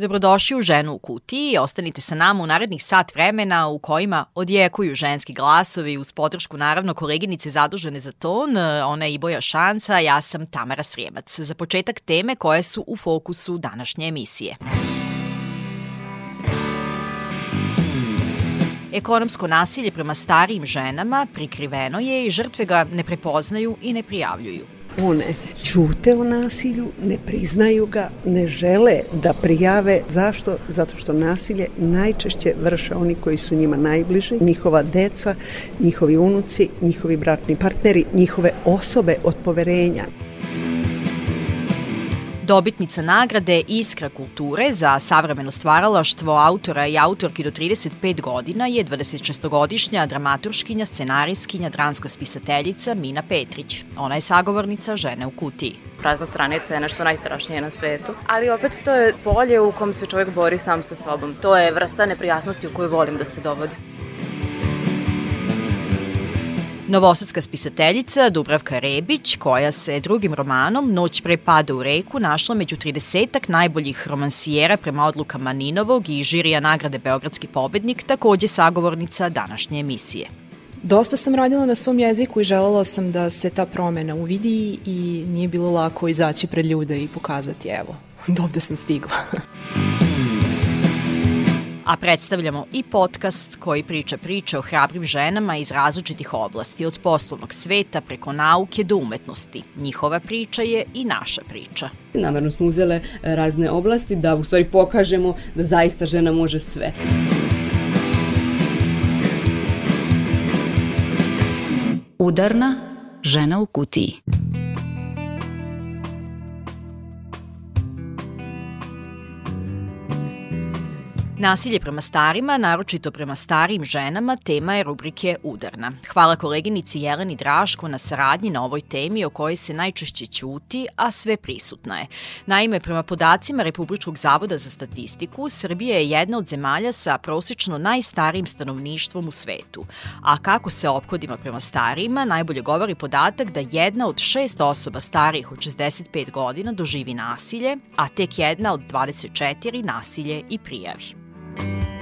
Dobrodošli u Ženu u kutiji. Ostanite sa nama u narednih sat vremena u kojima odjekuju ženski glasovi uz podršku naravno koleginice zadužene za ton. Ona je Iboja Šanca, ja sam Tamara Srijemac. Za početak teme koje su u fokusu današnje emisije. Ekonomsko nasilje prema starijim ženama prikriveno je i žrtve ga ne prepoznaju i ne prijavljuju. One ćute o nasilju, ne priznaju ga, ne žele da prijave. Zašto? Zato što nasilje najčešće vrše oni koji su njima najbliži, njihova deca, njihovi unuci, njihovi bratni partneri, njihove osobe od poverenja. Dobitnica nagrade Iskra kulture za savremeno stvaralaštvo autora i autorki do 35 godina je 26-godišnja dramaturškinja, scenarijskinja, dranska spisateljica Mina Petrić. Ona je sagovornica žene u kutiji. Prazna stranica je nešto najstrašnije na svetu, ali opet to je polje u kom se čovjek bori sam sa sobom. To je vrsta neprijatnosti u koju volim da se dovodi. Novosadska spisateljica Dubravka Rebić, koja se drugim romanom Noć pre pada u reku našla među 30 najboljih romansijera prema odlukama Ninovog i žirija nagrade Beogradski pobednik, takođe sagovornica današnje emisije. Dosta sam radila na svom jeziku i želela sam da se ta promena uvidi i nije bilo lako izaći pred ljude i pokazati evo, dovde sam stigla. a predstavljamo i podcast koji priča priče o hrabrim ženama iz različitih oblasti, od poslovnog sveta preko nauke do umetnosti. Njihova priča je i naša priča. Namerno smo uzele razne oblasti da u stvari pokažemo da zaista žena može sve. Udarna žena u kutiji. Nasilje prema starima, naročito prema starijim ženama, tema je rubrike Udarna. Hvala koleginici Jeleni Draško na saradnji na ovoj temi o kojoj se najčešće ćuti, a sve prisutna je. Naime, prema podacima Republičkog zavoda za statistiku, Srbija je jedna od zemalja sa prosečno najstarijim stanovništvom u svetu. A kako se ophodimo prema starijima, najbolje govori podatak da jedna od šest osoba starijih od 65 godina doživi nasilje, a tek jedna od 24 nasilje i prijavi. you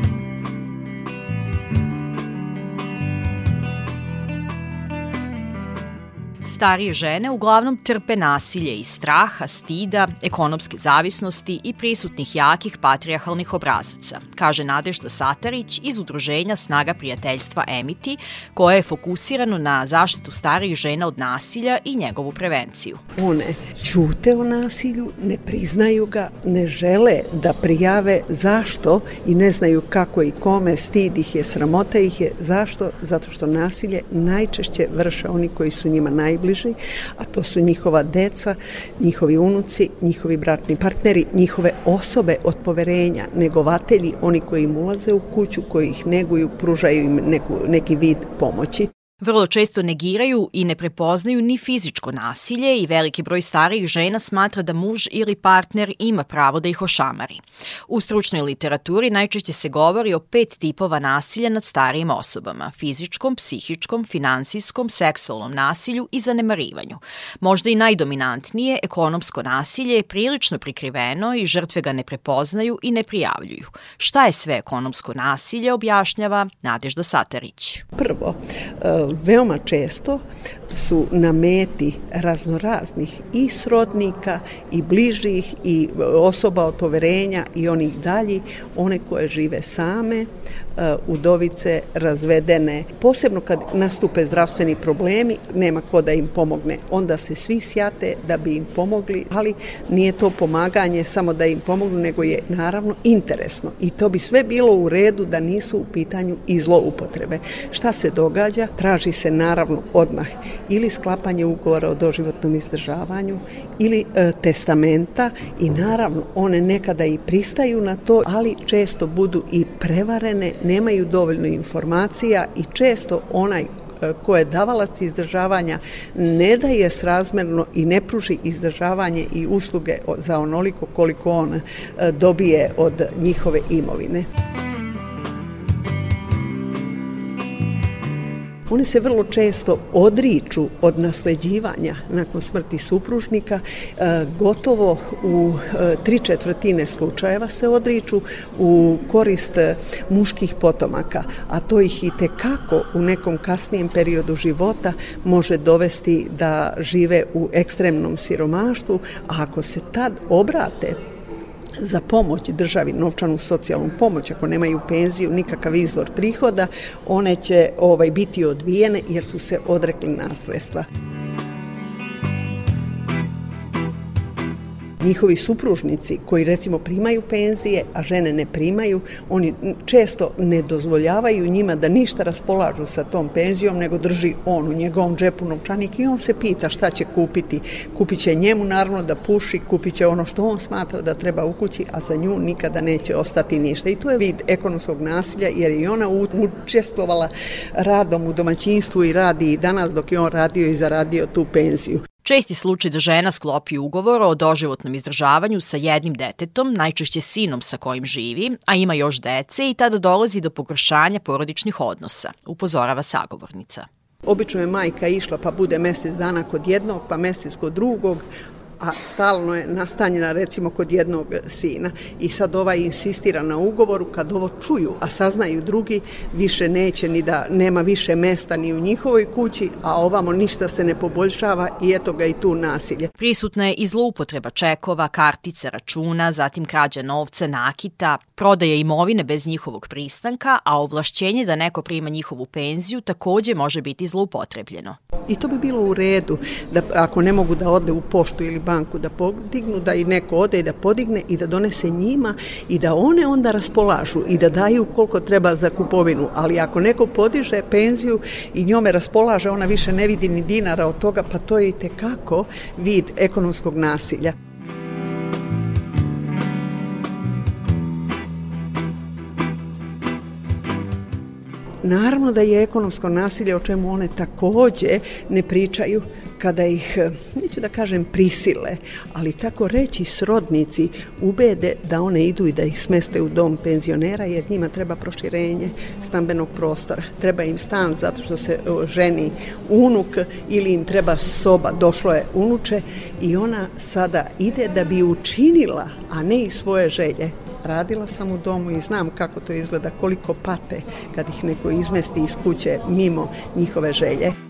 Starije žene uglavnom trpe nasilje i straha, stida, ekonomske zavisnosti i prisutnih jakih patrijarhalnih obrazaca, kaže Nadežda Satarić iz udruženja Snaga prijateljstva Emiti, koje je fokusirano na zaštitu starijih žena od nasilja i njegovu prevenciju. One ćute o nasilju, ne priznaju ga, ne žele da prijave zašto i ne znaju kako i kome, stid ih je, sramota ih je. Zašto? Zato što nasilje najčešće vrše oni koji su njima najbliži najbliži, a to su njihova deca, njihovi unuci, njihovi bratni partneri, njihove osobe od poverenja, negovatelji, oni koji im ulaze u kuću, koji ih neguju, pružaju im neku, neki vid pomoći. Vrlo često negiraju i ne prepoznaju ni fizičko nasilje i veliki broj starijih žena smatra da muž ili partner ima pravo da ih ošamari. U stručnoj literaturi najčešće se govori o pet tipova nasilja nad starijim osobama – fizičkom, psihičkom, finansijskom, seksualnom nasilju i zanemarivanju. Možda i najdominantnije, ekonomsko nasilje je prilično prikriveno i žrtve ga ne prepoznaju i ne prijavljuju. Šta je sve ekonomsko nasilje, objašnjava Nadežda Satarić. Prvo, veoma često su na meti raznoraznih i srodnika i bližih i osoba od poverenja i onih dalji, one koje žive same, udovice razvedene, posebno kad nastupe zdravstveni problemi, nema ko da im pomogne. Onda se svi sjate da bi im pomogli, ali nije to pomaganje samo da im pomognu, nego je naravno interesno. I to bi sve bilo u redu da nisu u pitanju i zloupotrebe. Šta se događa? Traži se naravno odmah ili sklapanje ugovora o doživotnom izdržavanju ili e, testamenta i naravno one nekada i pristaju na to, ali često budu i prevarene nemaju dovoljno informacija i često onaj e, ko je davalac izdržavanja ne daje srazmerno i ne pruži izdržavanje i usluge za onoliko koliko on e, dobije od njihove imovine. One se vrlo često odriču od nasleđivanja nakon smrti supružnika, e, gotovo u e, tri četvrtine slučajeva se odriču u korist muških potomaka, a to ih i tekako u nekom kasnijem periodu života može dovesti da žive u ekstremnom siromaštvu, a ako se tad obrate za pomoć državi, novčanu socijalnu pomoć, ako nemaju penziju, nikakav izvor prihoda, one će ovaj biti odbijene jer su se odrekli nasledstva. Njihovi supružnici koji recimo primaju penzije, a žene ne primaju, oni često ne dozvoljavaju njima da ništa raspolažu sa tom penzijom, nego drži on u njegovom džepu novčanik i on se pita šta će kupiti. Kupit će njemu naravno da puši, kupit će ono što on smatra da treba u kući, a za nju nikada neće ostati ništa. I to je vid ekonomskog nasilja jer je i ona učestvovala radom u domaćinstvu i radi i danas dok je on radio i zaradio tu penziju. Česti slučaj da žena sklopi ugovor o doživotnom izdržavanju sa jednim detetom, najčešće sinom sa kojim živi, a ima još dece i tada dolazi do pogoršanja porodičnih odnosa, upozorava sagovornica. Obično je majka išla pa bude mesec dana kod jednog, pa mesec kod drugog, a stalno je nastanjena recimo kod jednog sina i sad ovaj insistira na ugovoru kad ovo čuju, a saznaju drugi, više neće ni da nema više mesta ni u njihovoj kući, a ovamo ništa se ne poboljšava i eto ga i tu nasilje. Prisutna je i zloupotreba čekova, kartica, računa, zatim krađa novca, nakita, prodaje imovine bez njihovog pristanka, a ovlašćenje da neko prima njihovu penziju takođe može biti zloupotrebljeno. I to bi bilo u redu, da ako ne mogu da ode u poštu ili banku da podignu, da i neko ode i da podigne i da donese njima i da one onda raspolažu i da daju koliko treba za kupovinu. Ali ako neko podiže penziju i njome raspolaže, ona više ne vidi ni dinara od toga, pa to je i tekako vid ekonomskog nasilja. Naravno da je ekonomsko nasilje o čemu one takođe ne pričaju kada ih, neću da kažem prisile, ali tako reći srodnici ubede da one idu i da ih smeste u dom penzionera jer njima treba proširenje stambenog prostora. Treba im stan zato što se ženi unuk ili im treba soba, došlo je unuče i ona sada ide da bi učinila, a ne i svoje želje, radila sam u domu i znam kako to izgleda, koliko pate kad ih neko izmesti iz kuće mimo njihove želje.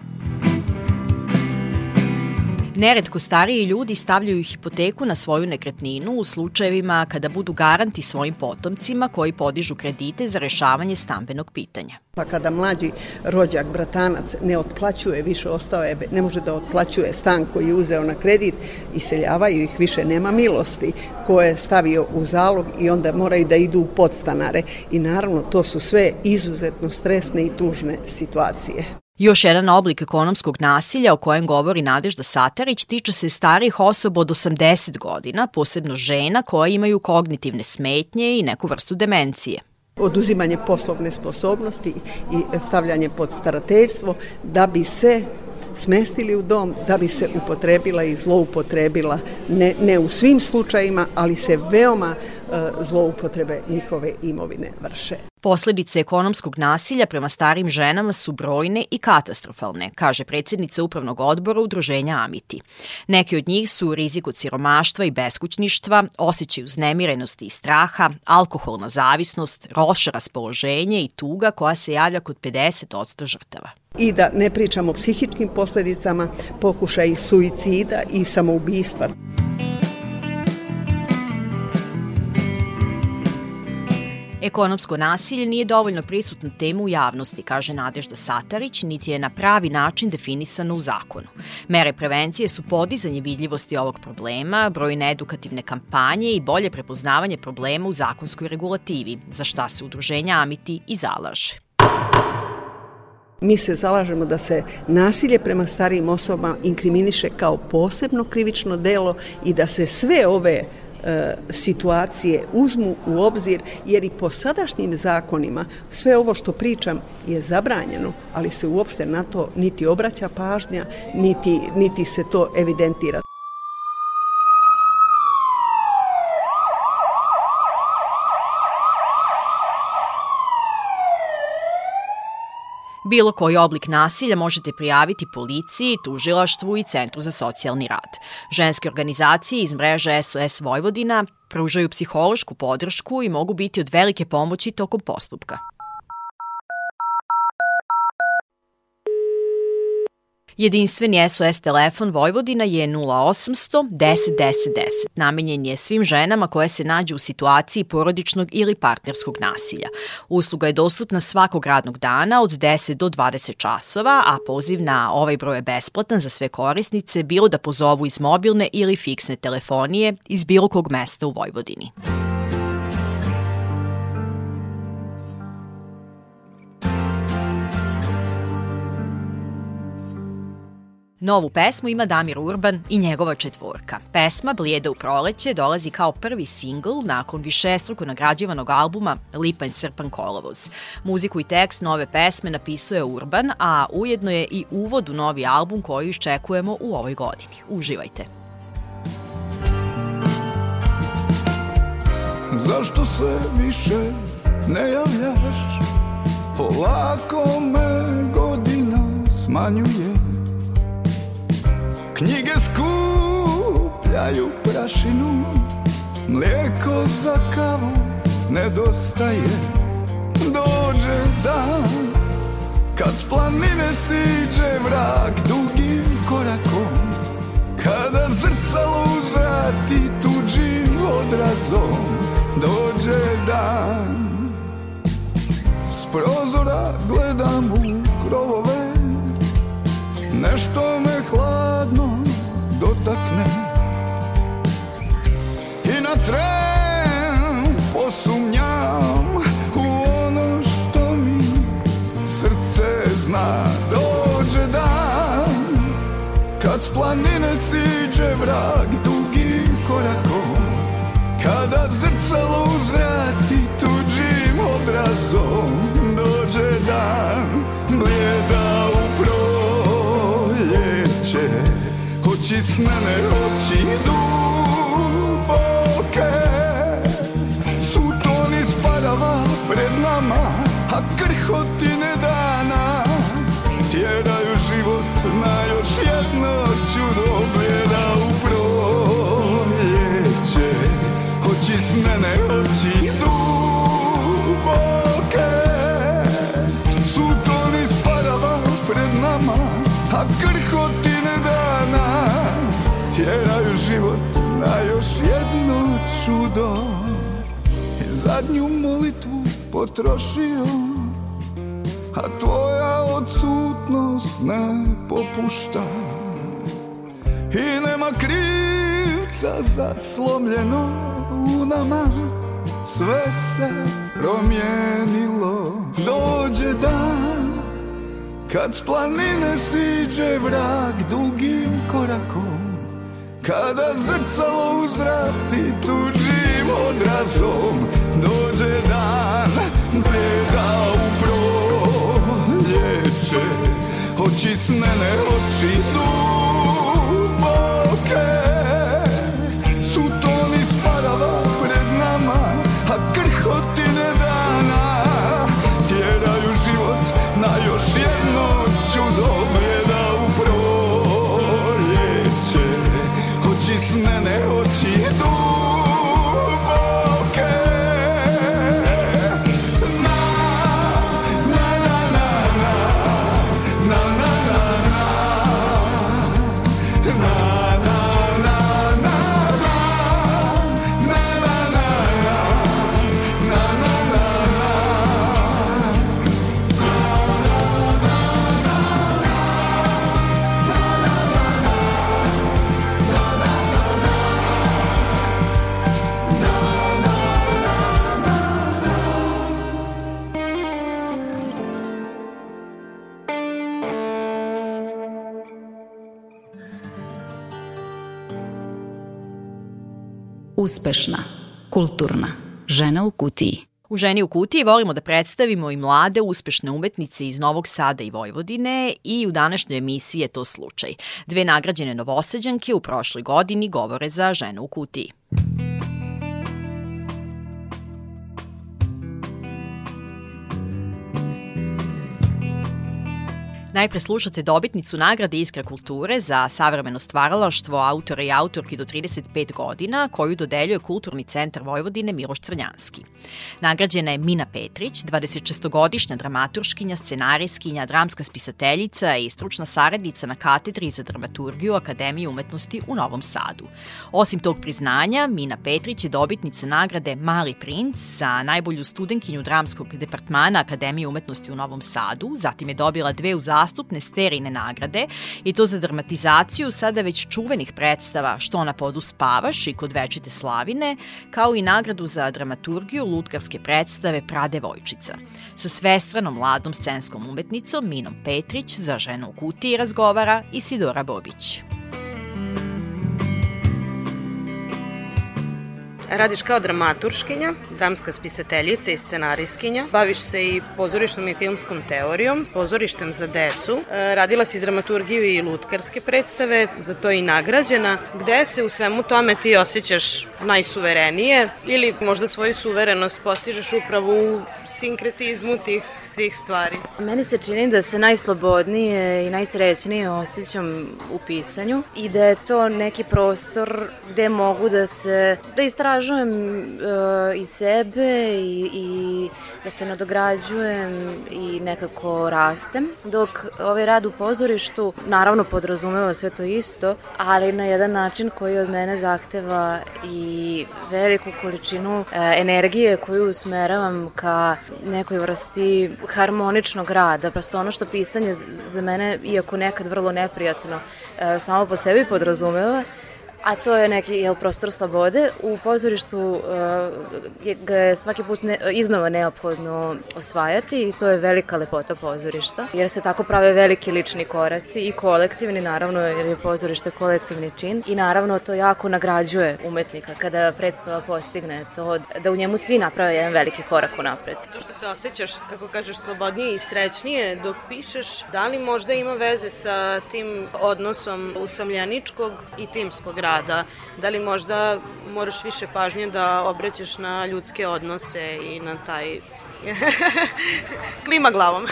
Neretko stariji ljudi stavljaju hipoteku na svoju nekretninu u slučajevima kada budu garanti svojim potomcima koji podižu kredite za rešavanje stambenog pitanja. Pa kada mlađi rođak, bratanac ne otplaćuje više, ostao je, ne može da otplaćuje stan koji je uzeo na kredit, iseljavaju ih, više nema milosti ko je stavio u zalog i onda moraju da idu u podstanare. I naravno to su sve izuzetno stresne i tužne situacije. Još jedan oblik ekonomskog nasilja o kojem govori Nadežda Satarić tiče se starih osoba od 80 godina, posebno žena koja imaju kognitivne smetnje i neku vrstu demencije. Oduzimanje poslovne sposobnosti i stavljanje pod starateljstvo da bi se smestili u dom da bi se upotrebila i zloupotrebila, ne, ne u svim slučajima, ali se veoma zloupotrebe njihove imovine vrše. Posledice ekonomskog nasilja prema starim ženama su brojne i katastrofalne, kaže predsjednica Upravnog odbora Udruženja Amiti. Neki od njih su rizik od siromaštva i beskućništva, osjećaj uznemirenosti i straha, alkoholna zavisnost, roša raspoloženje i tuga koja se javlja kod 50% žrtava. I da ne pričamo o psihičkim posledicama, pokušaj suicida i samoubistva. Ekonomsko nasilje nije dovoljno prisutna tema u javnosti, kaže Nadežda Satarić, niti je na pravi način definisano u zakonu. Mere prevencije su podizanje vidljivosti ovog problema, brojne edukativne kampanje i bolje prepoznavanje problema u zakonskoj regulativi, za šta se udruženja Amiti i zalaže. Mi se zalažemo da se nasilje prema starijim osobama inkriminiše kao posebno krivično delo i da se sve ove situacije uzmu u obzir, jer i po sadašnjim zakonima sve ovo što pričam je zabranjeno, ali se uopšte na to niti obraća pažnja, niti, niti se to evidentira. Bilo koji oblik nasilja možete prijaviti policiji, tužilaštvu i Centru za socijalni rad. Ženske organizacije iz mreže SOS Vojvodina pružaju psihološku podršku i mogu biti od velike pomoći tokom postupka. Jedinstveni SOS telefon Vojvodina je 0800 10 10 10. Namenjen je svim ženama koje se nađu u situaciji porodičnog ili partnerskog nasilja. Usluga je dostupna svakog radnog dana od 10 do 20 časova, a poziv na ovaj broj je besplatan za sve korisnice, bilo da pozovu iz mobilne ili fiksne telefonije iz bilo kog mesta u Vojvodini. Novu pesmu ima Damir Urban i njegova četvorka. Pesma Blijeda u proleće dolazi kao prvi singl nakon višestruko nagrađivanog albuma Lipanj Srpan Kolovoz. Muziku i tekst nove pesme napisuje Urban, a ujedno je i uvod u novi album koji iščekujemo u ovoj godini. Uživajte! Zašto se više ne javljaš? Polako me godina smanjuje Knjige skupljaju prašinu. Mlijeko za kavu nedostaje. Dođe dan Kad s planine siđe vrak dugim korakom. Kada zrcalo uzrati tuđim odrazom Dođe dan. S prozora gledam u krovove. Nešto me hladno dotakne I na tren posumnjam U ono što mi srce zna. Dođe dan Kad s planine siđe vrag dugim korakom. Kada zrcalo uzrati tuđim odrazom Dođe dan Očisnene oči duboke zadnju molitvu potrošio A tvoja odsutnost ne popušta. I nema krivca za slomljeno u nama Sve se promijenilo. Dođe dan Kad s planine siđe vrag dugim korakom Kada zrcalo uzrati tuđim odrazom Dođe dan Gleda u oči duboke Uspešna, kulturna, žena u kutiji. U Ženi u kutiji volimo da predstavimo i mlade uspešne umetnice iz Novog Sada i Vojvodine i u današnjoj emisiji je to slučaj. Dve nagrađene novoseđanke u prošloj godini govore za Ženu u kutiji. Najpre slušate dobitnicu nagrade Iskra kulture za savremeno stvaralaštvo autora i autorki do 35 godina koju dodeljuje Kulturni centar Vojvodine Miloš Crnjanski. Nagrađena je Mina Petrić, 26-godišnja dramaturškinja, scenarijskinja, dramska spisateljica i stručna saradnica na katedri za dramaturgiju Akademije umetnosti u Novom Sadu. Osim tog priznanja, Mina Petrić je dobitnica nagrade Mali princ za najbolju studenkinju dramskog departmana Akademije umetnosti u Novom Sadu, zatim je dobila dve u zastupne sterine nagrade i to za dramatizaciju sada već čuvenih predstava Što na podu spavaš i Kod večite slavine, kao i nagradu za dramaturgiju lutkarske predstave Pradevojčica. Sa svestranom mladom scenskom umetnicom Minom Petrić za ženu u kutiji razgovara Isidora Bobić. Radiš kao dramaturškinja, dramska spisateljica i scenarijskinja. Baviš se i pozorišnom i filmskom teorijom, pozorištem za decu. E, radila si dramaturgiju i lutkarske predstave, za to i nagrađena. Gde se u svemu tome ti osjećaš najsuverenije ili možda svoju suverenost postižeš upravo u sinkretizmu tih svih stvari? Meni se čini da se najslobodnije i najsrećnije osjećam u pisanju i da je to neki prostor gde mogu da se, da istražujem uh, i sebe i, i da se nadograđujem i nekako rastem. Dok ovaj rad u pozorištu naravno podrazumeva sve to isto, ali na jedan način koji od mene zahteva i veliku količinu uh, energije koju usmeravam ka nekoj vrsti harmoničnog rada, prosto ono što pisanje za mene, iako nekad vrlo neprijatno, e, samo po sebi podrazumeva, a to je neki jel, prostor slobode. U pozorištu uh, ga je svaki put ne, iznova neophodno osvajati i to je velika lepota pozorišta, jer se tako prave veliki lični koraci i kolektivni, naravno, jer je pozorište kolektivni čin i naravno to jako nagrađuje umetnika kada predstava postigne to da u njemu svi naprave jedan veliki korak u napred. To što se osjećaš, kako kažeš, slobodnije i srećnije dok pišeš, da li možda ima veze sa tim odnosom usamljeničkog i timskog rada? Rada, da li možda moraš više pažnje da obraćaš na ljudske odnose i na taj Klima glavom.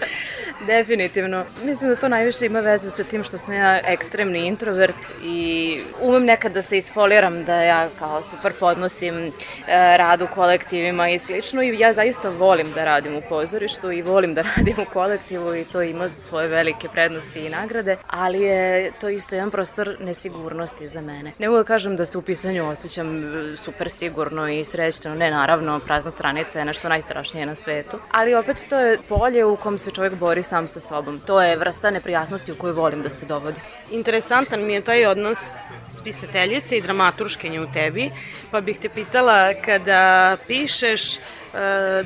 Definitivno. Mislim da to najviše ima veze sa tim što sam ja ekstremni introvert i umem nekad da se isfoliram da ja kao super podnosim e, rad u kolektivima i slično i ja zaista volim da radim u pozorištu i volim da radim u kolektivu i to ima svoje velike prednosti i nagrade, ali je to isto jedan prostor nesigurnosti za mene. Ne mogu da kažem da se u pisanju osjećam e, super sigurno i srećno, ne naravno, prazna stranica je nešto najstrašnije na svetu, ali opet to je polje u kom se čovjek bori sam sa sobom. To je vrsta neprijatnosti u koju volim da se dovodi. Interesantan mi je taj odnos spisateljice i dramaturškenje u tebi, pa bih te pitala kada pišeš e,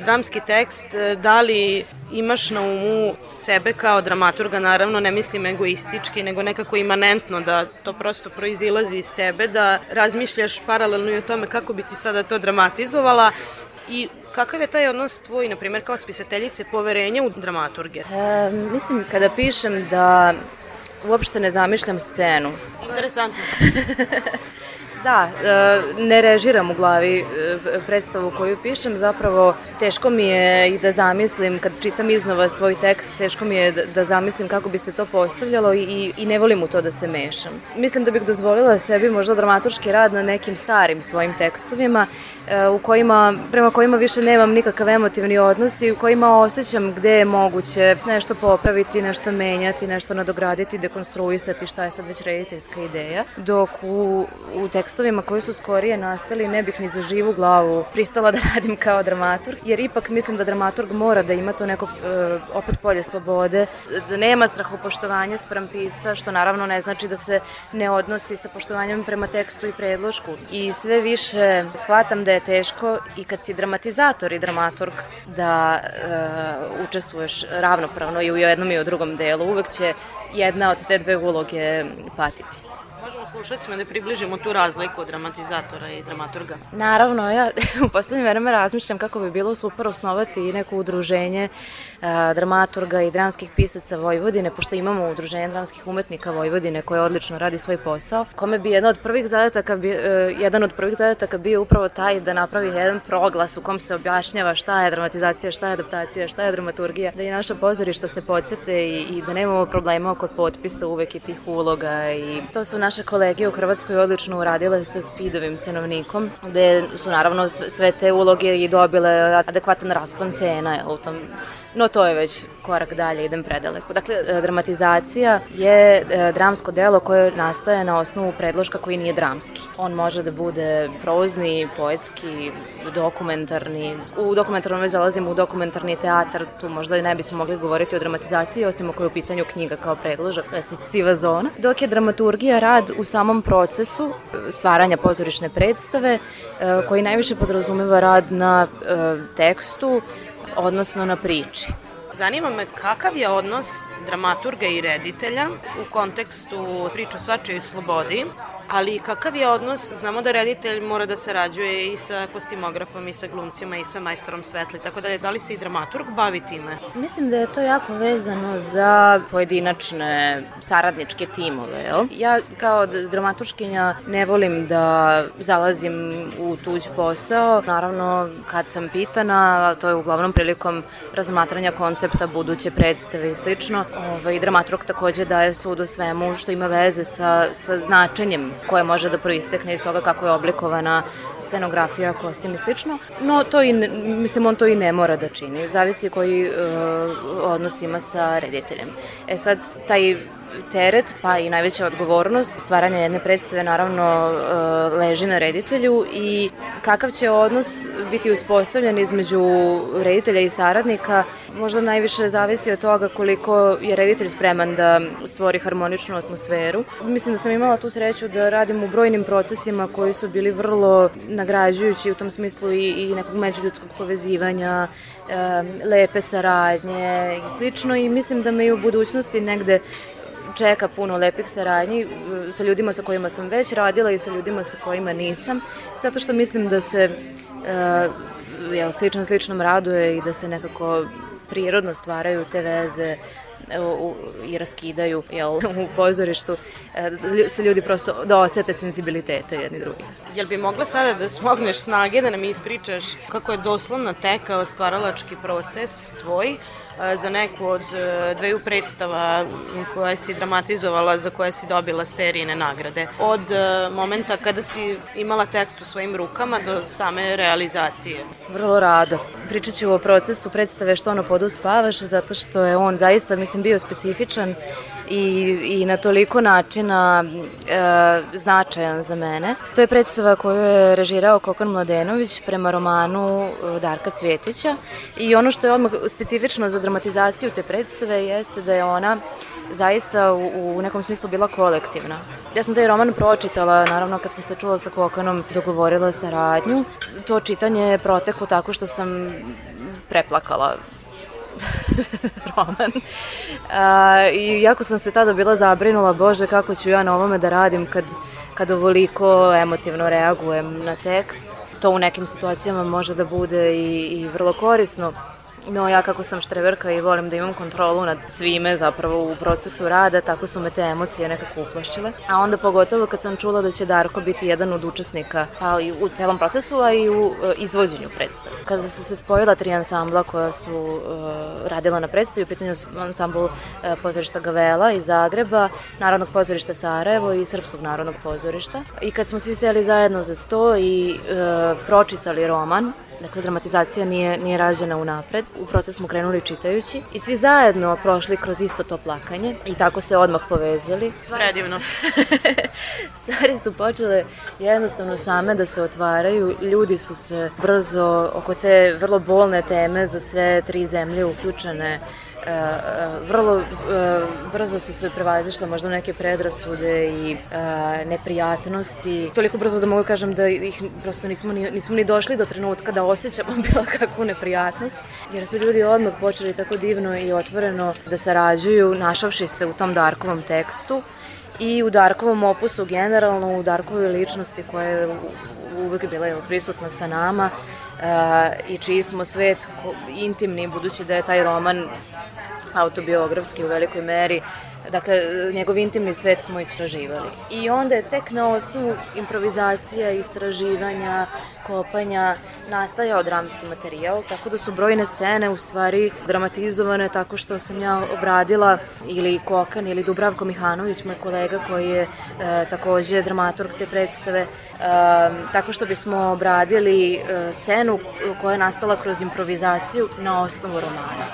dramski tekst, e, da li imaš na umu sebe kao dramaturga, naravno ne mislim egoistički, nego nekako imanentno da to prosto proizilazi iz tebe, da razmišljaš paralelno i o tome kako bi ti sada to dramatizovala i kakav je taj odnos tvoj, na primjer, kao spisateljice, poverenja u dramaturge? E, mislim, kada pišem da uopšte ne zamišljam scenu. Interesantno. Da, e, ne režiram u glavi e, predstavu koju pišem, zapravo teško mi je i da zamislim, kad čitam iznova svoj tekst, teško mi je da, da zamislim kako bi se to postavljalo i, i ne volim u to da se mešam. Mislim da bih dozvolila sebi možda dramaturški rad na nekim starim svojim tekstovima, u kojima, prema kojima više nemam nikakav emotivni odnos i u kojima osjećam gde je moguće nešto popraviti, nešto menjati, nešto nadograditi, dekonstruisati, šta je sad već rediteljska ideja, dok u, u tekstovima koji su skorije nastali ne bih ni za živu glavu pristala da radim kao dramaturg, jer ipak mislim da dramaturg mora da ima to neko e, opet polje slobode, da nema strahopoštovanja sprem pisa, što naravno ne znači da se ne odnosi sa poštovanjem prema tekstu i predlošku. I sve više shvatam da je teško i kad si dramatizator i dramaturg da e, učestvuješ ravnopravno i u jednom i u drugom delu. Uvek će jedna od te dve uloge patiti. Kažemo slušacima da približimo tu razliku dramatizatora i dramaturga? Naravno, ja u poslednje vreme razmišljam kako bi bilo super osnovati neko udruženje a, dramaturga i dramskih pisaca Vojvodine, pošto imamo udruženje dramskih umetnika Vojvodine koje odlično radi svoj posao, kome bi jedna od prvih zadataka, bi, uh, jedan od prvih zadataka bio upravo taj da napravi jedan proglas u kom se objašnjava šta je dramatizacija, šta je adaptacija, šta je dramaturgija, da i naša pozorišta se podsete i, i da nemamo problema oko potpisa uvek i tih uloga i to su naše kolege u Hrvatskoj odlično uradile sa Spidovim cenovnikom, gde su naravno sve te uloge i dobile adekvatan raspon cena u tom no to je već korak dalje, idem predaleko. Dakle, e, dramatizacija je e, dramsko delo koje nastaje na osnovu predložka koji nije dramski. On može da bude prozni, poetski, dokumentarni. U dokumentarnom već zalazimo u dokumentarni teatar, tu možda i ne bismo mogli govoriti o dramatizaciji, osim ako je u pitanju knjiga kao predložak, to je siva zona. Dok je dramaturgija rad u samom procesu e, stvaranja pozorišne predstave, koji najviše podrazumeva rad na tekstu, odnosno na priči. Zanima me kakav je odnos dramaturga i reditelja u kontekstu priča svačoj slobodi Ali kakav je odnos? Znamo da reditelj mora da sarađuje i sa kostimografom i sa glumcima i sa majstorom svetli, tako da je, da li se i dramaturg bavi time? Mislim da je to jako vezano za pojedinačne saradničke timove, jel? Ja kao dramaturškinja ne volim da zalazim u tuđ posao. Naravno, kad sam pitana, to je uglavnom prilikom razmatranja koncepta buduće predstave i slično, ovaj, dramaturg takođe daje sud o svemu što ima veze sa, sa značenjem koje može da proistekne iz toga kako je oblikovana scenografija, kostim i slično. No, to i, ne, mislim, on to i ne mora da čini. Zavisi koji uh, odnos ima sa rediteljem. E sad, taj teret, pa i najveća odgovornost stvaranja jedne predstave naravno e, leži na reditelju i kakav će odnos biti uspostavljen između reditelja i saradnika možda najviše zavisi od toga koliko je reditelj spreman da stvori harmoničnu atmosferu. Mislim da sam imala tu sreću da radim u brojnim procesima koji su bili vrlo nagrađujući u tom smislu i, i nekog međuljudskog povezivanja, e, lepe saradnje i slično i mislim da me i u budućnosti negde čeka puno lepih saradnji e, sa ljudima sa kojima sam već radila i sa ljudima sa kojima nisam, zato što mislim da se uh, jel, slično sličnom raduje i da se nekako prirodno stvaraju te veze u, i raskidaju jel, u pozorištu, e, da se ljudi prosto da osete senzibilitete jedni drugi. Jel bi mogla sada da smogneš snage da nam ispričaš kako je doslovno tekao stvaralački proces tvoj za neku od e, dveju predstava koje si dramatizovala, za koje si dobila sterijene nagrade. Od e, momenta kada si imala tekst u svojim rukama do same realizacije. Vrlo rado. Pričat ću o procesu predstave Što ono podu spavaš, zato što je on zaista, mislim, bio specifičan i, i na toliko načina e, značajan za mene. To je predstava koju je režirao Kokan Mladenović prema romanu e, Darka Cvjetića i ono što je odmah specifično za dramatizaciju te predstave jeste da je ona zaista u, u nekom smislu bila kolektivna. Ja sam taj roman pročitala, naravno kad sam se čula sa Kokanom, dogovorila saradnju. To čitanje je proteklo tako što sam preplakala roman. A, I jako sam se tada bila zabrinula, bože, kako ću ja na ovome da radim kad, kad ovoliko emotivno reagujem na tekst. To u nekim situacijama može da bude i, i vrlo korisno, No ja kako sam štreverka i volim da imam kontrolu nad svime zapravo u procesu rada, tako su me te emocije nekako uplašile. A onda pogotovo kad sam čula da će Darko biti jedan od učesnika, pa i u celom procesu, a i u uh, izvođenju predstave. Kada su se spojila tri ansambla koja su uh, radila na predstavi, u pitanju su ansambl uh, pozorišta Gavela iz Zagreba, Narodnog pozorišta Sarajevo i Srpskog narodnog pozorišta. I kad smo svi seli zajedno za sto i uh, pročitali roman, Dakle, dramatizacija nije, nije rađena unapred. U proces smo krenuli čitajući i svi zajedno prošli kroz isto to plakanje i tako se odmah povezali. Predivno. Stvari su počele jednostavno same da se otvaraju. Ljudi su se brzo oko te vrlo bolne teme za sve tri zemlje uključene vrlo e, brzo su se prevazišle možda neke predrasude i neprijatnosti. Toliko brzo da mogu kažem da ih prosto nismo ni, nismo ni došli do trenutka da osjećamo bilo kakvu neprijatnost, jer su ljudi odmah počeli tako divno i otvoreno da sarađuju, našavši se u tom Darkovom tekstu i u Darkovom opusu generalno, u Darkovoj ličnosti koja je uvek bila prisutna sa nama uh, i čiji smo svet intimni, budući da je taj roman autobiografski u velikoj meri Dakle, njegov intimni svet smo istraživali. I onda je tek na osnovu improvizacija, istraživanja, kopanja nastajao dramski materijal, tako da su brojne scene u stvari dramatizovane tako što sam ja obradila ili Kokan ili Dubravko Mihanović, moj kolega koji je e, takođe dramaturg te predstave, e, tako što bismo obradili e, scenu koja je nastala kroz improvizaciju na osnovu romana.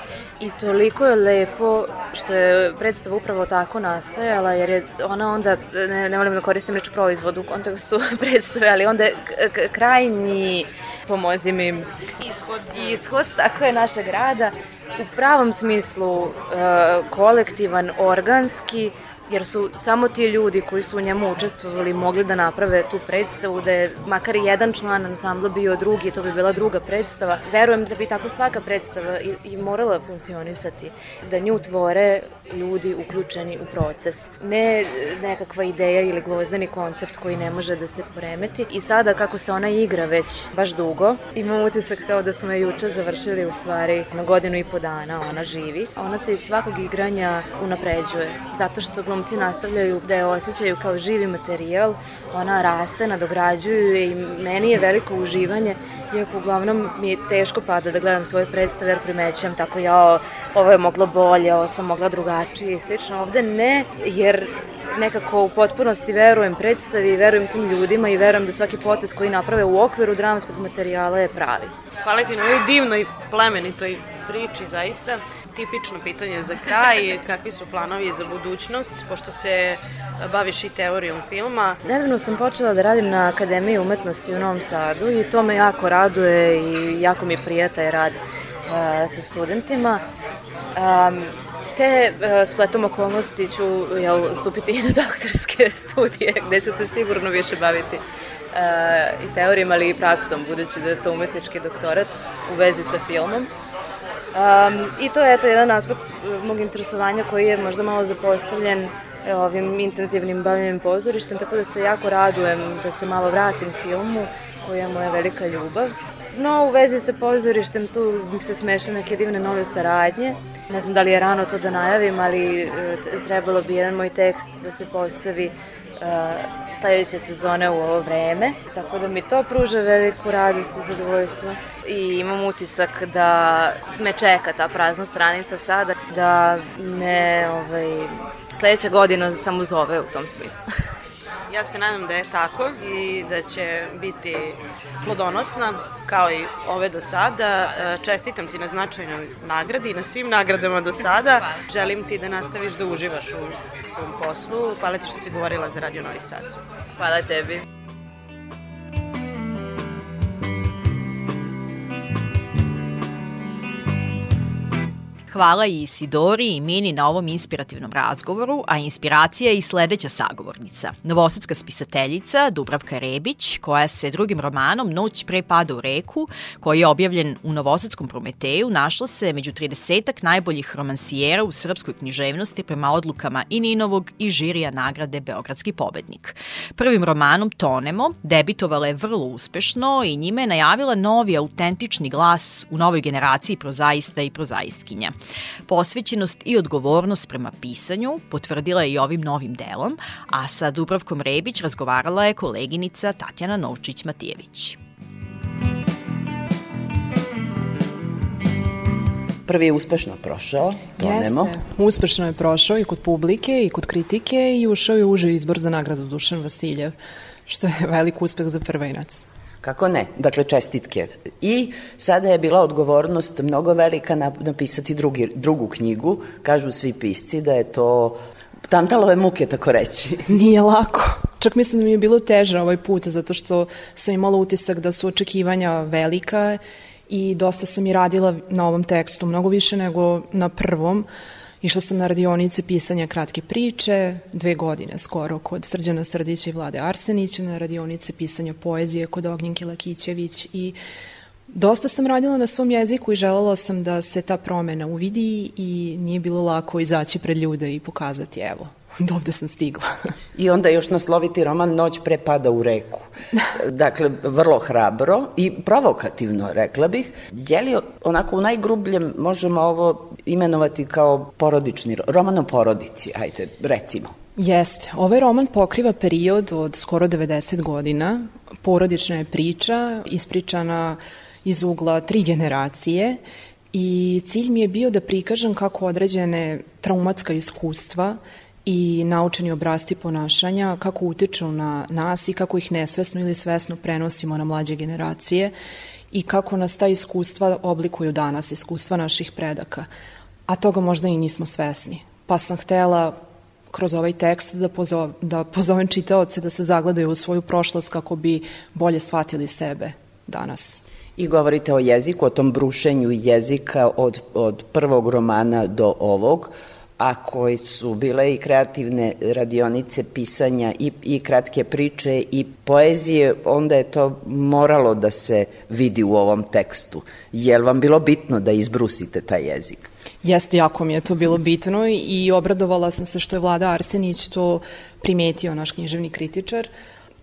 I toliko je lepo što je predstava upravo tako nastajala, jer je ona onda, ne, ne volim da koristim reč proizvod u kontekstu predstave, ali onda je krajnji, pomozi mi, ishod, ishod, tako je našeg rada, u pravom smislu uh, kolektivan, organski, jer su samo ti ljudi koji su u njemu učestvovali mogli da naprave tu predstavu, da je makar jedan član ansambla bio drugi, to bi bila druga predstava. Verujem da bi tako svaka predstava i, i morala funkcionisati, da nju tvore ljudi uključeni u proces. Ne nekakva ideja ili gvozdeni koncept koji ne može da se poremeti. I sada kako se ona igra već baš dugo, imam utisak kao da smo je juče završili u stvari na godinu i po dana, ona živi. Ona se iz svakog igranja unapređuje, zato što glumci nastavljaju da je osjećaju kao živi materijal, ona raste, nadograđuju i meni je veliko uživanje, iako uglavnom mi je teško pada da gledam svoje predstave jer primećujem tako ja, ovo je moglo bolje, ovo sam mogla drugačije i slično. Ovde ne, jer nekako u potpunosti verujem predstavi, verujem tim ljudima i verujem da svaki potez koji naprave u okviru dramskog materijala je pravi. Hvala ti na ovoj divnoj, plemenitoj priči zaista. Tipično pitanje za kraj, kakvi su planovi za budućnost, pošto se baviš i teorijom filma. Nedavno sam počela da radim na Akademiji umetnosti u Novom Sadu i to me jako raduje i jako mi prijata je rad uh, sa studentima. Um, te uh, spletom okolnosti ću jel, stupiti i na doktorske studije gde ću se sigurno više baviti uh, i teorijom, ali i praksom, budući da je to umetnički doktorat u vezi sa filmom. Um, I to je eto jedan aspekt uh, mog interesovanja koji je možda malo zapostavljen ovim intenzivnim bavljenjem pozorištem, tako da se jako radujem da se malo vratim filmu koja je moja velika ljubav. No, u vezi sa pozorištem tu se smeša neke divne nove saradnje. Ne znam da li je rano to da najavim, ali e, trebalo bi jedan moj tekst da se postavi sledeće sezone u ovo vreme, tako da mi to pruža veliku radost i zadovoljstvo i imam utisak da me čeka ta prazna stranica sada, da me ovaj, sledeća godina samo zove u tom smislu. Ja se nadam da je tako i da će biti plodonosna kao i ove do sada. E, čestitam ti na značajnoj nagradi i na svim nagradama do sada. Želim ti da nastaviš da uživaš u svom poslu. Hvala ti što si govorila za Radio Novi Sad. Hvala tebi. Hvala i Isidori i Mini na ovom inspirativnom razgovoru, a inspiracija je i sledeća sagovornica. Novosadska spisateljica Dubravka Rebić, koja se drugim romanom Noć pre pada u reku, koji je objavljen u Novosadskom Prometeju, našla se među 30 najboljih romansijera u srpskoj književnosti prema odlukama i Ninovog i žirija nagrade Beogradski pobednik. Prvim romanom Tonemo debitovala je vrlo uspešno i njime je najavila novi autentični glas u novoj generaciji prozaista i prozaistkinja. Posvećenost i odgovornost prema pisanju potvrdila je i ovim novim delom, a sa Dubravkom Rebić razgovarala je koleginica Tatjana Novčić-Matijević. Prvi je uspešno prošao, tonemo. Jeste, uspešno je prošao i kod publike i kod kritike i ušao je uži izbor za nagradu Dušan Vasiljev, što je velik uspeh za prvenac. Kako ne? Dakle, čestitke. I sada je bila odgovornost mnogo velika napisati drugi, drugu knjigu. Kažu svi pisci da je to tamtalove muke, tako reći. Nije lako. Čak mislim da mi je bilo teže ovaj put, zato što sam imala utisak da su očekivanja velika i dosta sam i radila na ovom tekstu, mnogo više nego na prvom. Uh, Išla sam na radionice pisanja kratke priče, dve godine skoro kod Srđana Srdića i Vlade Arsenića, na radionice pisanja poezije kod Ognjenke Lakićević i Dosta sam radila na svom jeziku i želela sam da se ta promena uvidi i nije bilo lako izaći pred ljude i pokazati evo, dovde sam stigla. I onda još nasloviti roman Noć pre pada u reku. Dakle, vrlo hrabro i provokativno, rekla bih. Je li onako u najgrubljem možemo ovo imenovati kao porodični roman o porodici, ajde, recimo? Jeste. Ovaj roman pokriva period od skoro 90 godina. Porodična je priča, ispričana iz ugla tri generacije i cilj mi je bio da prikažem kako određene traumatska iskustva i naučeni obrazci ponašanja, kako utiču na nas i kako ih nesvesno ili svesno prenosimo na mlađe generacije i kako nas ta iskustva oblikuju danas, iskustva naših predaka. A toga možda i nismo svesni. Pa sam htela kroz ovaj tekst da, pozov, da pozovem čitaoce da se zagledaju u svoju prošlost kako bi bolje shvatili sebe danas. I govorite o jeziku, o tom brušenju jezika od, od prvog romana do ovog a koji su bile i kreativne radionice pisanja i, i kratke priče i poezije, onda je to moralo da se vidi u ovom tekstu. Je li vam bilo bitno da izbrusite taj jezik? Jeste, jako mi je to bilo bitno i obradovala sam se što je Vlada Arsenić to primetio, naš književni kritičar,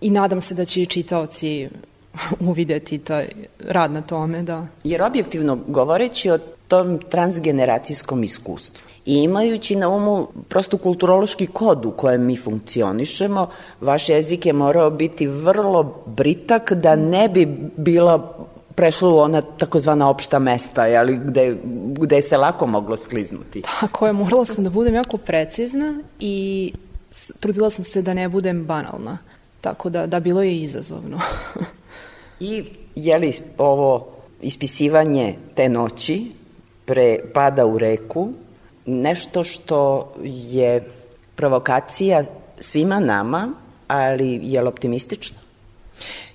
i nadam se da će i čitaoci uvideti taj rad na tome, da. Jer objektivno govoreći o tom transgeneracijskom iskustvu i imajući na umu prosto kulturološki kod u kojem mi funkcionišemo, vaš jezik je morao biti vrlo britak da ne bi bila prešlo u ona takozvana opšta mesta, jeli, gde, gde se lako moglo skliznuti. Tako je, morala sam da budem jako precizna i trudila sam se da ne budem banalna. Tako da, da bilo je izazovno. I je li ovo ispisivanje te noći pre pada u reku nešto što je provokacija svima nama, ali je li optimistično?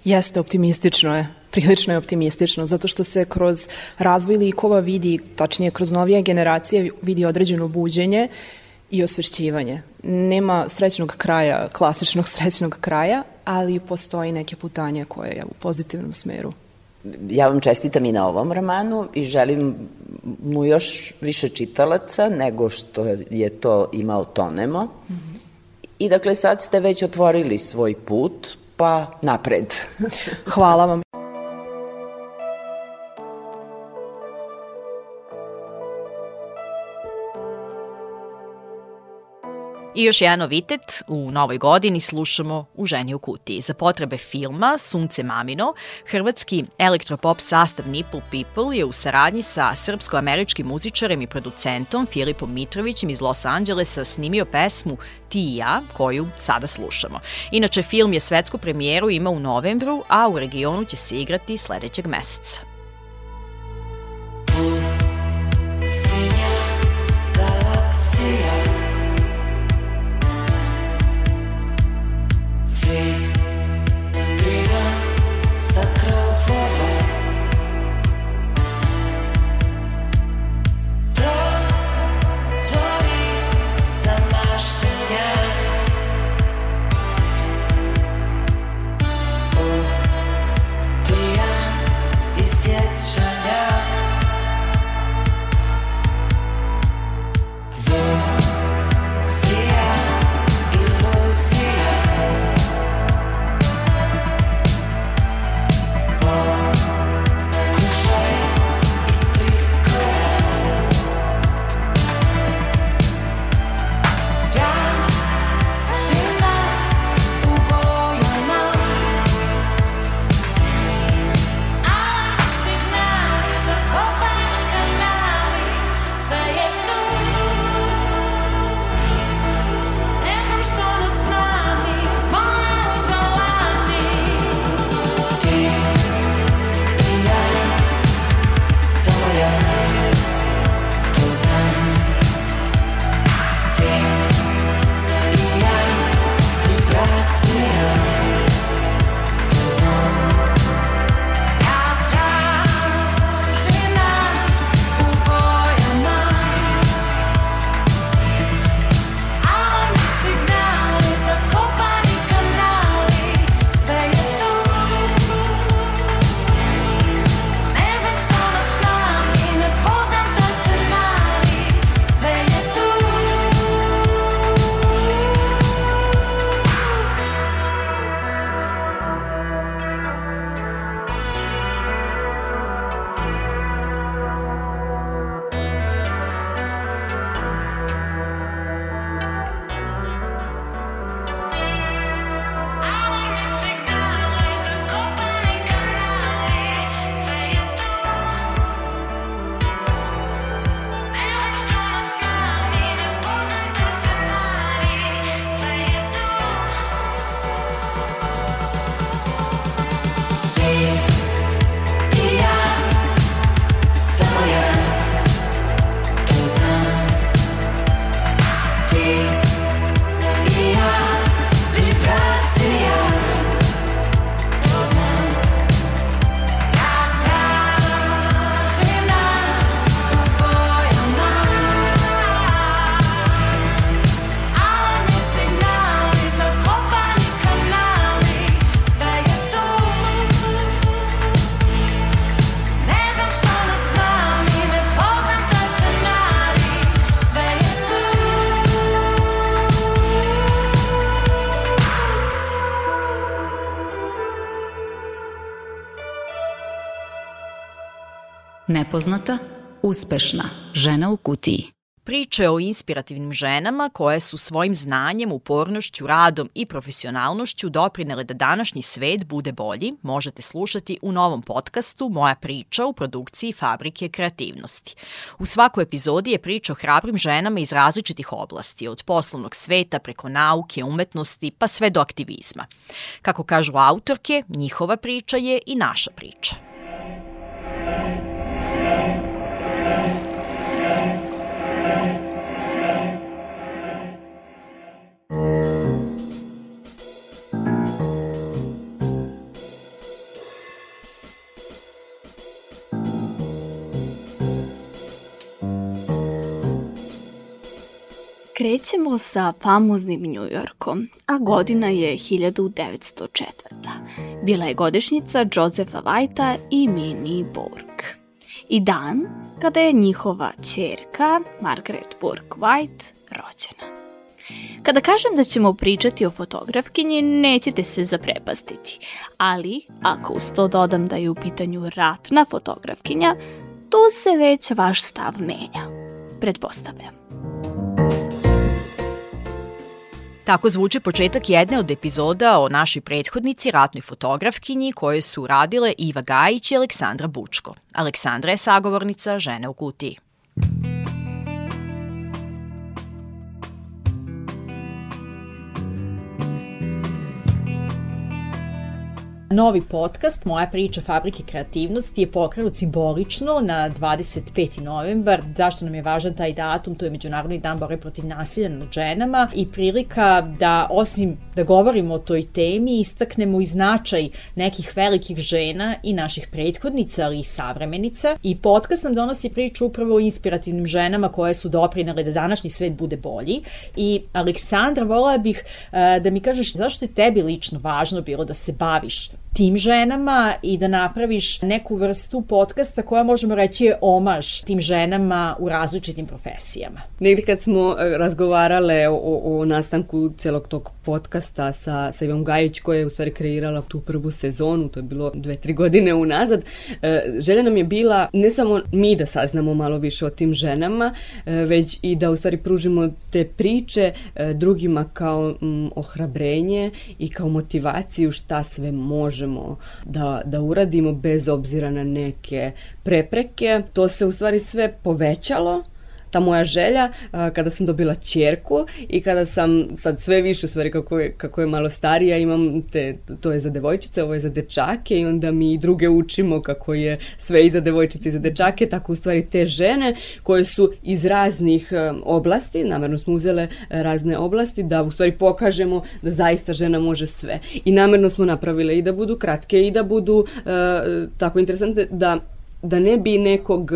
Jeste, optimistično je. Prilično je optimistično, zato što se kroz razvoj likova vidi, tačnije kroz novije generacije, vidi određeno buđenje i osvešćivanje. Nema srećnog kraja, klasičnog srećnog kraja, ali postoji neke putanje koje je u pozitivnom smeru. Ja vam čestitam i na ovom romanu i želim mu još više čitalaca nego što je to imao Tonemo. Mm -hmm. I dakle sad ste već otvorili svoj put, pa napred. Hvala vam. I još jedan novitet, u novoj godini slušamo U ženi u kutiji. Za potrebe filma Sunce Mamino, hrvatski elektropop sastav Nipple People je u saradnji sa srpsko-američkim muzičarem i producentom Filipom Mitrovićem iz Los Angelesa snimio pesmu Ti i ja, koju sada slušamo. Inače, film je svetsku premijeru ima u novembru, a u regionu će se igrati sledećeg meseca. Isi Nepoznata, uspešna, žena u kutiji. Priče o inspirativnim ženama koje su svojim znanjem, upornošću, radom i profesionalnošću doprinele da današnji svet bude bolji možete slušati u novom podcastu Moja priča u produkciji Fabrike kreativnosti. U svakoj epizodi je priča o hrabrim ženama iz različitih oblasti, od poslovnog sveta preko nauke, umetnosti pa sve do aktivizma. Kako kažu autorke, njihova priča je i naša priča. Krećemo sa famoznim Njujorkom, a godina je 1904. Bila je godišnjica Josefa Whitea i Minnie Bourke. I dan kada je njihova čerka, Margaret Bourke White, rođena. Kada kažem da ćemo pričati o fotografkinji, nećete se zaprepastiti. Ali, ako uz to dodam da je u pitanju ratna fotografkinja, tu se već vaš stav menja. Pretpostavljam. Tako zvuči početak jedne od epizoda o našoj prethodnici, ratnoj fotografkinji, koje su radile Iva Gajić i Aleksandra Bučko. Aleksandra je sagovornica žene u kutiji. Novi podcast Moja priča fabrike kreativnosti je pokrenut simbolično na 25. novembar. Zašto nam je važan taj datum? To je Međunarodni dan borbe protiv nasilja nad ženama i prilika da osim da govorimo o toj temi istaknemo i značaj nekih velikih žena i naših prethodnica ali i savremenica. I podcast nam donosi priču upravo o inspirativnim ženama koje su doprinale da današnji svet bude bolji. I Aleksandra, volila bih uh, da mi kažeš zašto je tebi lično važno bilo da se baviš tim ženama i da napraviš neku vrstu podcasta koja možemo reći je omaž tim ženama u različitim profesijama. Negde kad smo e, razgovarale o, o nastanku celog tog podcasta sa, sa Ivom Gajić koja je u stvari kreirala tu prvu sezonu, to je bilo dve, tri godine unazad, e, želja nam je bila ne samo mi da saznamo malo više o tim ženama, e, već i da u stvari pružimo te priče drugima kao ohrabrenje i kao motivaciju šta sve možemo možemo da, da uradimo bez obzira na neke prepreke. To se u stvari sve povećalo ta moja želja a, kada sam dobila čerku i kada sam sad sve više u stvari kako je, kako je malo starija imam te, to je za devojčice, ovo je za dečake i onda mi i druge učimo kako je sve i za devojčice i za dečake, tako u stvari te žene koje su iz raznih a, oblasti, namerno smo uzele razne oblasti da u stvari pokažemo da zaista žena može sve. I namerno smo napravile i da budu kratke i da budu a, tako interesantne da da ne bi nekog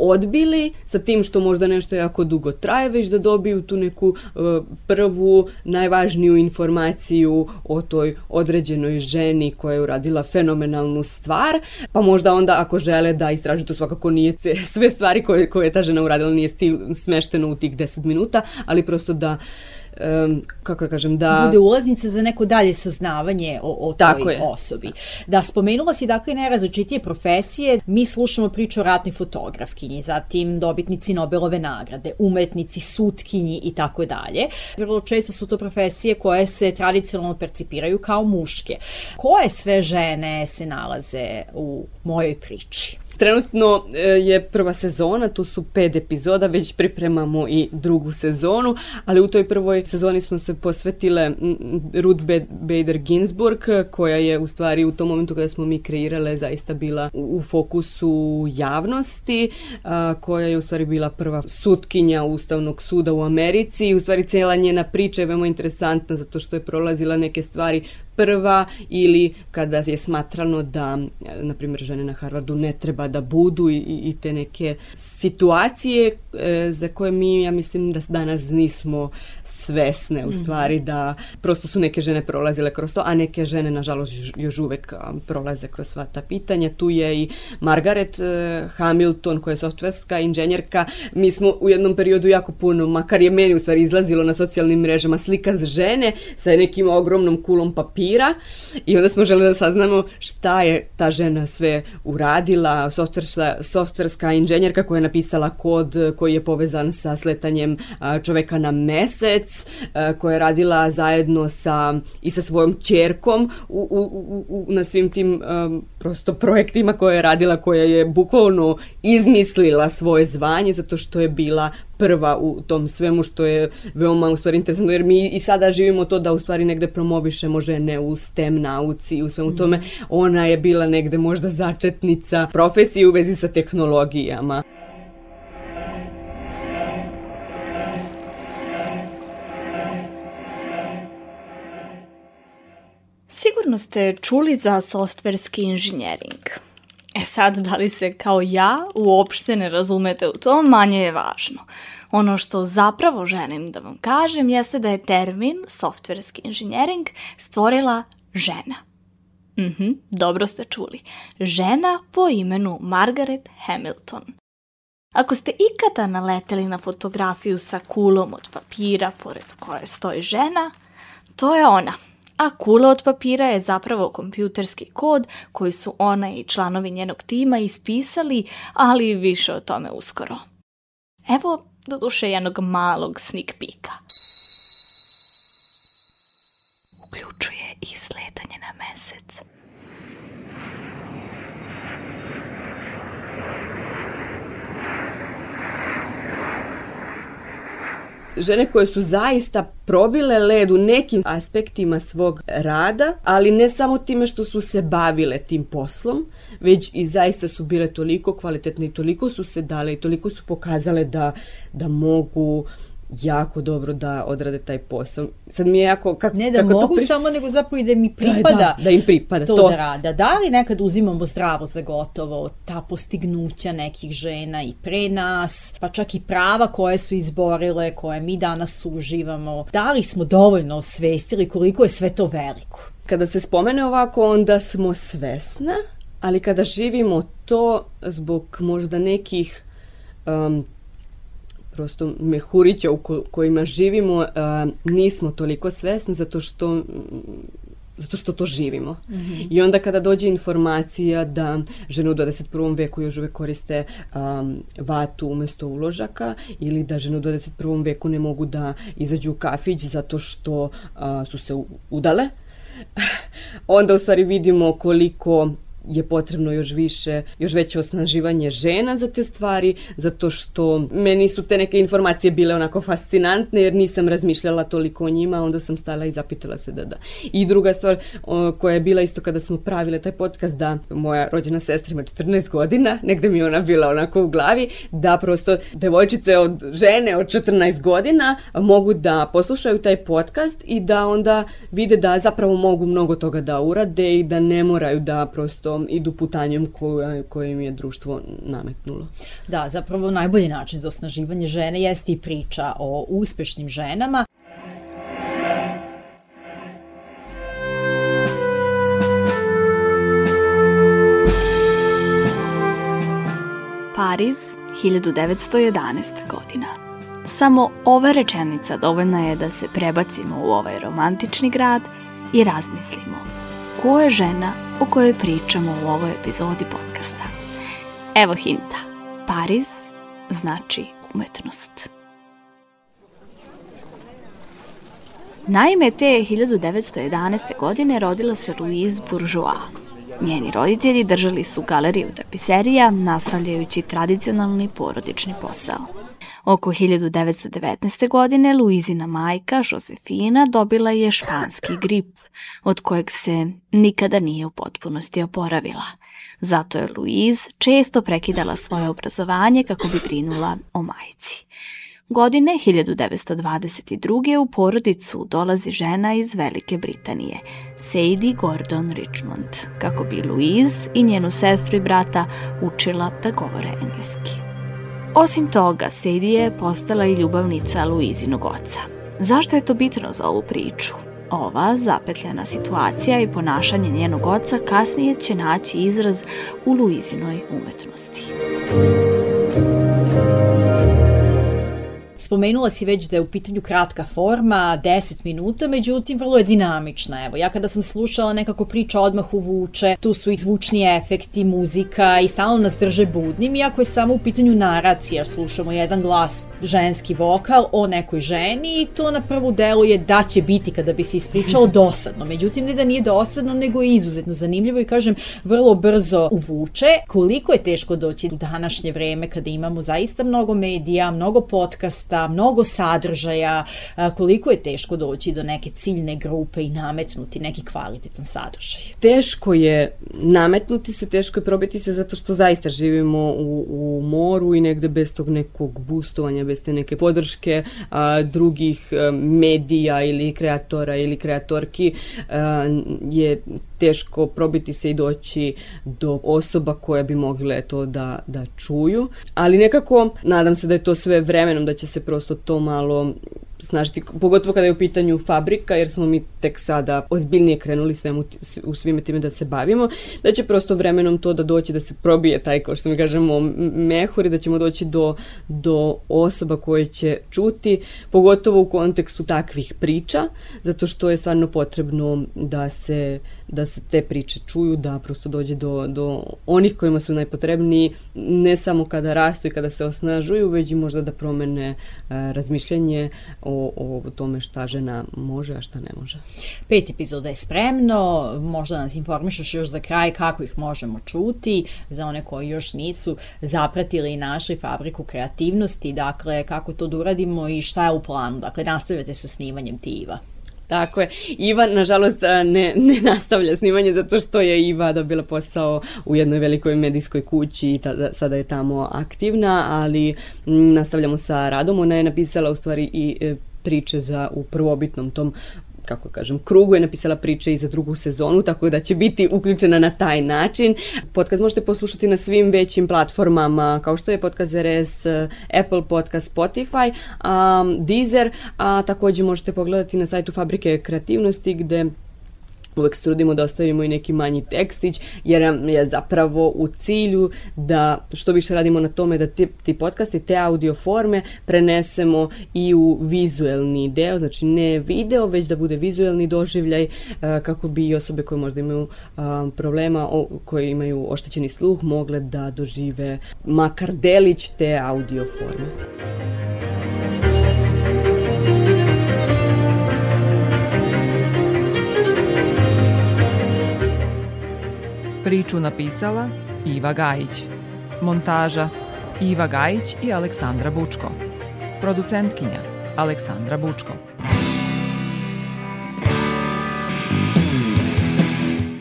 odbili sa tim što možda nešto jako dugo traje, već da dobiju tu neku uh, prvu, najvažniju informaciju o toj određenoj ženi koja je uradila fenomenalnu stvar, pa možda onda ako žele da istražu to svakako nije sve stvari koje, koje je ta žena uradila nije stil, smešteno u tih 10 minuta, ali prosto da uh, um, kako ja da kažem, da... Bude ulaznica za neko dalje saznavanje o, o Tako toj je. osobi. Da, spomenula si dakle najrazličitije profesije. Mi slušamo priču o ratnoj fotografkinji, zatim dobitnici Nobelove nagrade, umetnici, sutkinji i tako dalje. Vrlo često su to profesije koje se tradicionalno percipiraju kao muške. Koje sve žene se nalaze u mojoj priči? Trenutno e, je prva sezona, tu su pet epizoda, već pripremamo i drugu sezonu, ali u toj prvoj sezoni smo se posvetile Ruth Bader Ginsburg, koja je u stvari u tom momentu kada smo mi kreirale zaista bila u fokusu javnosti, koja je u stvari bila prva sutkinja Ustavnog suda u Americi. I u stvari cijela njena priča je veoma interesantna zato što je prolazila neke stvari prva ili kada je smatrano da, na primjer, žene na Harvardu ne treba da budu i, i te neke situacije e, za koje mi, ja mislim da danas nismo svesne u mhm. stvari da prosto su neke žene prolazile kroz to, a neke žene nažalost još uvek prolaze kroz sva ta pitanja. Tu je i Margaret e, Hamilton koja je softverska inženjerka. Mi smo u jednom periodu jako puno, makar je meni u stvari izlazilo na socijalnim mrežama slika žene sa nekim ogromnom kulom papira papira i onda smo žele da saznamo šta je ta žena sve uradila, softverska, softverska inženjerka koja je napisala kod koji je povezan sa sletanjem čoveka na mesec, koja je radila zajedno sa, i sa svojom čerkom u, u, u, na svim tim um, prosto projektima koje je radila, koja je bukvalno izmislila svoje zvanje zato što je bila prva u tom svemu što je veoma u stvari interesantno jer mi i sada živimo to da u stvari negde promovišemo žene u STEM nauci i u svemu tome. Mhm. Ona je bila negde možda začetnica profesije u vezi sa tehnologijama. Sigurno ste čuli za softverski inženjering. E sad, da li se kao ja uopšte ne razumete u to, manje je važno. Ono što zapravo želim da vam kažem jeste da je termin softverski inženjering stvorila žena. Mhm, dobro ste čuli. Žena po imenu Margaret Hamilton. Ako ste ikada naleteli na fotografiju sa kulom od papira pored koje stoji žena, to je ona – a kula od papira je zapravo kompjuterski kod koji su ona i članovi njenog tima ispisali, ali više o tome uskoro. Evo, do duše jednog malog sneak pika. Uključuje i sletanje na mesec. Žene koje su zaista probile led u nekim aspektima svog rada, ali ne samo time što su se bavile tim poslom, već i zaista su bile toliko kvalitetne i toliko su se dale i toliko su pokazale da, da mogu jako dobro da odrade taj posao. Sad mi je jako... Kak, ne da kako mogu to samo, nego zapravo i da mi pripada da, da, da im pripada to, to da rada. Da li nekad uzimamo zdravo za gotovo ta postignuća nekih žena i pre nas, pa čak i prava koje su izborile, koje mi danas uživamo. Da li smo dovoljno osvestili koliko je sve to veliko? Kada se spomene ovako, onda smo svesna, ali kada živimo to zbog možda nekih um, prosto mehurića u kojima živimo nismo toliko svesni zato što zato što to živimo. Mm -hmm. I onda kada dođe informacija da žene u 21. veku još uvek koriste um, vatu umesto uložaka ili da žene u 21. veku ne mogu da izađu u kafić zato što uh, su se udale, onda u stvari vidimo koliko je potrebno još više, još veće osnaživanje žena za te stvari, zato što meni su te neke informacije bile onako fascinantne, jer nisam razmišljala toliko o njima, onda sam stala i zapitala se da da. I druga stvar o, koja je bila isto kada smo pravile taj podcast, da moja rođena sestra ima 14 godina, negde mi ona bila onako u glavi, da prosto devojčice od žene od 14 godina mogu da poslušaju taj podcast i da onda vide da zapravo mogu mnogo toga da urade i da ne moraju da prosto tom idu putanjem koje, koje im je društvo nametnulo. Da, zapravo najbolji način za osnaživanje žene jeste i priča o uspešnim ženama. Pariz, 1911. godina. Samo ova rečenica dovoljna je da se prebacimo u ovaj romantični grad i razmislimo ko je žena o kojoj pričamo u ovoj epizodi podcasta. Evo hinta. Pariz znači umetnost. Naime, te 1911. godine rodila se Louise Bourgeois. Njeni roditelji držali su galeriju tapiserija, nastavljajući tradicionalni porodični posao. Oko 1919. godine Luizina majka, Josefina, dobila je španski grip, od kojeg se nikada nije u potpunosti oporavila. Zato je Luiz često prekidala svoje obrazovanje kako bi brinula o majci. Godine 1922. u porodicu dolazi žena iz Velike Britanije, Sadie Gordon Richmond, kako bi Louise i njenu sestru i brata učila da govore engleski. Osim toga, Sadie je postala i ljubavnica Luizinog oca. Zašto je to bitno za ovu priču? Ova zapetljana situacija i ponašanje njenog oca kasnije će naći izraz u Luizinoj umetnosti. Spomenula si već da je u pitanju kratka forma, 10 minuta, međutim vrlo je dinamična. Evo, ja kada sam slušala nekako priča odmah uvuče, tu su i zvučni efekti, muzika i stalno nas drže budnim, iako je samo u pitanju naracija, slušamo jedan glas ženski vokal o nekoj ženi i to na prvu delu je da će biti kada bi se ispričalo dosadno. Međutim, ne da nije dosadno, nego je izuzetno zanimljivo i kažem, vrlo brzo uvuče. Koliko je teško doći u današnje vreme kada imamo zaista mnogo medija, mnogo podcasta, mnogo sadržaja, koliko je teško doći do neke ciljne grupe i nametnuti neki kvalitetan sadržaj? Teško je nametnuti se, teško je probiti se zato što zaista živimo u, u moru i negde bez tog nekog boostovanja, bez te neke podrške a, drugih medija ili kreatora ili kreatorki a, je teško probiti se i doći do osoba koje bi mogle to da, da čuju. Ali nekako, nadam se da je to sve vremenom, da će se prosto to malo snažiti, pogotovo kada je u pitanju fabrika, jer smo mi tek sada ozbiljnije krenuli svemu, u svime time da se bavimo, da će prosto vremenom to da doći, da se probije taj, kao što mi kažemo, mehur i da ćemo doći do, do osoba koje će čuti, pogotovo u kontekstu takvih priča, zato što je stvarno potrebno da se da se te priče čuju, da prosto dođe do, do onih kojima su najpotrebniji, ne samo kada rastu i kada se osnažuju, već i možda da promene e, razmišljanje o, o tome šta žena može, a šta ne može. Pet epizoda je spremno, možda nas informišeš još za kraj kako ih možemo čuti, za one koji još nisu zapratili i našli fabriku kreativnosti, dakle kako to da uradimo i šta je u planu, dakle nastavljate sa snimanjem Tiva. Tako je. Iva, nažalost, ne, ne nastavlja snimanje zato što je Iva dobila posao u jednoj velikoj medijskoj kući i tada, sada je tamo aktivna, ali nastavljamo sa radom. Ona je napisala u stvari i e, priče za u prvobitnom tom kako kažem, krugu je napisala priče i za drugu sezonu, tako da će biti uključena na taj način. Podcast možete poslušati na svim većim platformama, kao što je Podcast RS, Apple Podcast, Spotify, um, Deezer, a takođe možete pogledati na sajtu Fabrike kreativnosti gde uvek se trudimo da ostavimo i neki manji tekstić, jer nam je zapravo u cilju da što više radimo na tome da ti, ti podcasti, te audio forme prenesemo i u vizuelni deo, znači ne video, već da bude vizuelni doživljaj kako bi i osobe koje možda imaju problema, koje imaju oštećeni sluh, mogle da dožive makar delić te audio forme. Priču napisala Iva Gajić. Montaža Iva Gajić i Aleksandra Bučko. Producentkinja Aleksandra Bučko.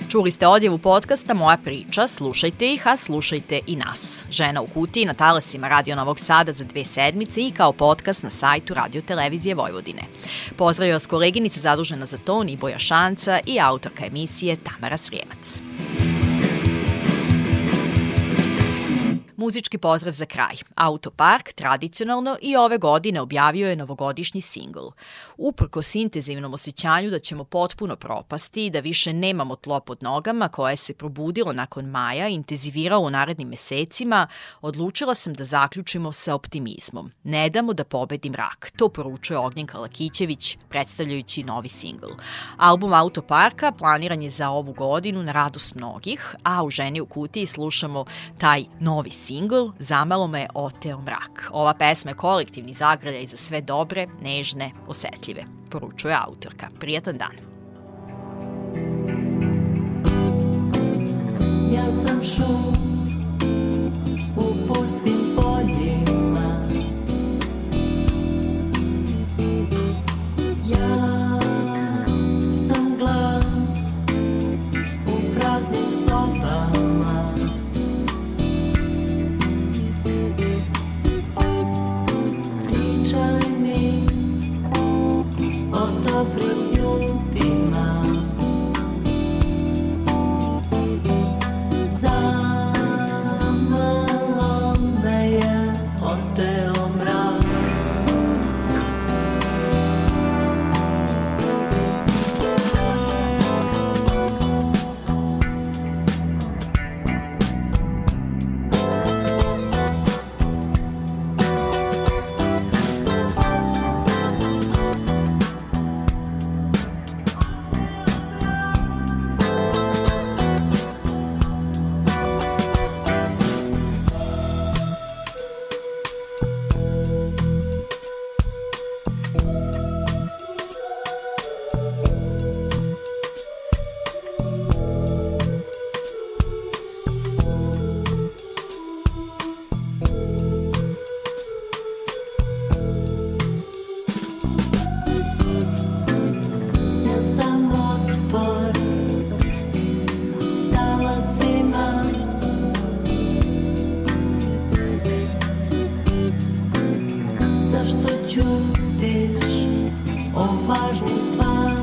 Čuli ste odjevu podcasta Moja priča, slušajte ih, a slušajte i nas. Žena u kutiji na talasima Radio Novog Sada za dve sedmice i kao podcast na sajtu Radio Televizije Vojvodine. Pozdravio vas koleginica zadužena za ton i Boja Šanca i autorka emisije Tamara Srijemac. Muzički pozdrav za kraj. Autopark tradicionalno i ove godine objavio je novogodišnji singl. Uprko intenzivnom osjećanju da ćemo potpuno propasti i da više nemamo tlo pod nogama koje se probudilo nakon maja i intenziviralo u narednim mesecima, odlučila sam da zaključimo sa optimizmom. Ne damo da pobedi mrak. To poručuje Ognjenka Lakićević predstavljajući novi singl. Album Autoparka planiran je za ovu godinu na radost mnogih, a u Ženi u kutiji slušamo taj novi singl singl Zamalo me oteo mrak. Ova pesma je kolektivni zagrljaj za sve dobre, nežne, osetljive, poručuje autorka. Prijatan dan. Ja sam šut u pustim ćutiš o važnim stvarima